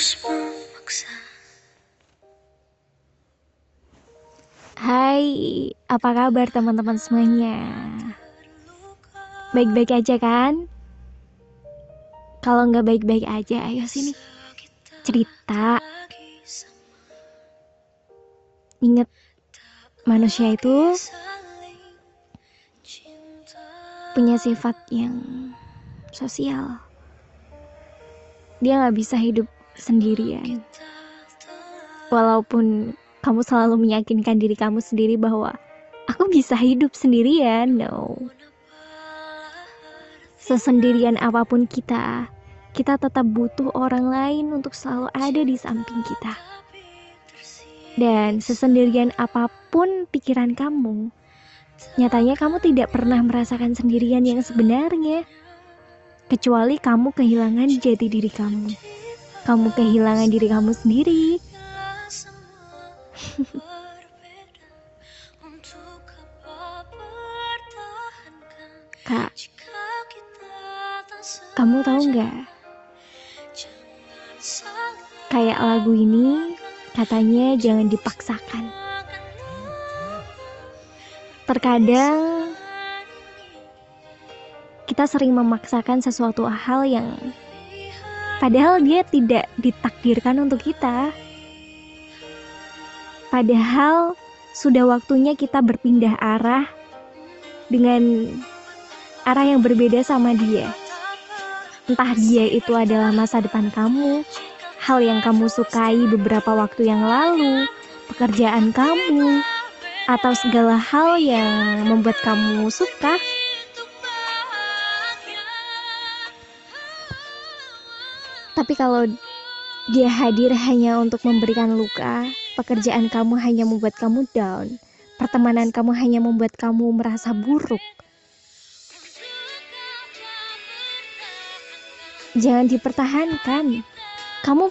harus memaksa Hai, apa kabar teman-teman semuanya? Baik-baik aja kan? Kalau nggak baik-baik aja, ayo sini cerita. Ingat, manusia itu punya sifat yang sosial. Dia nggak bisa hidup sendirian. Walaupun kamu selalu meyakinkan diri kamu sendiri bahwa aku bisa hidup sendirian, no. Sesendirian apa pun kita, kita tetap butuh orang lain untuk selalu ada di samping kita. Dan sesendirian apa pun pikiran kamu, nyatanya kamu tidak pernah merasakan sendirian yang sebenarnya. Kecuali kamu kehilangan jati diri kamu. Kamu kehilangan diri kamu sendiri. Kak, kamu tahu nggak? Kayak lagu ini katanya jangan dipaksakan. Terkadang kita sering memaksakan sesuatu hal yang padahal dia tidak ditakdirkan untuk kita. Padahal sudah waktunya kita berpindah arah dengan arah yang berbeda sama dia. Entah dia itu adalah masa depan kamu, hal yang kamu sukai beberapa waktu yang lalu, pekerjaan kamu, atau segala hal yang membuat kamu suka. Tapi kalau dia hadir hanya untuk memberikan luka, pekerjaan kamu hanya membuat kamu down, pertemanan kamu hanya membuat kamu merasa buruk. Jangan dipertahankan. Kamu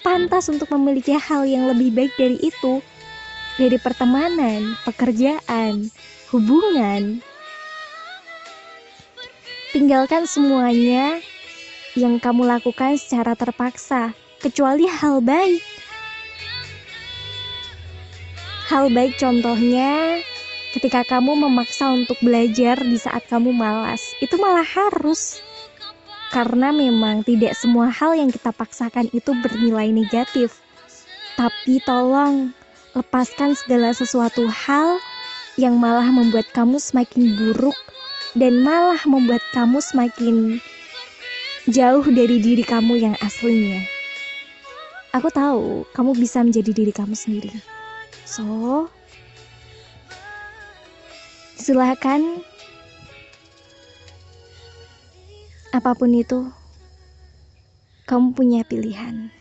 pantas untuk memiliki hal yang lebih baik dari itu. Dari pertemanan, pekerjaan, hubungan. Tinggalkan semuanya yang kamu lakukan secara terpaksa, kecuali hal baik. Hal baik contohnya ketika kamu memaksa untuk belajar di saat kamu malas, itu malah harus. Karena memang tidak semua hal yang kita paksakan itu bernilai negatif. Tapi tolong lepaskan segala sesuatu hal yang malah membuat kamu semakin buruk dan malah membuat kamu semakin jauh dari diri kamu yang aslinya. Aku tahu kamu bisa menjadi diri kamu sendiri. So, silakan apa pun itu, kamu punya pilihan.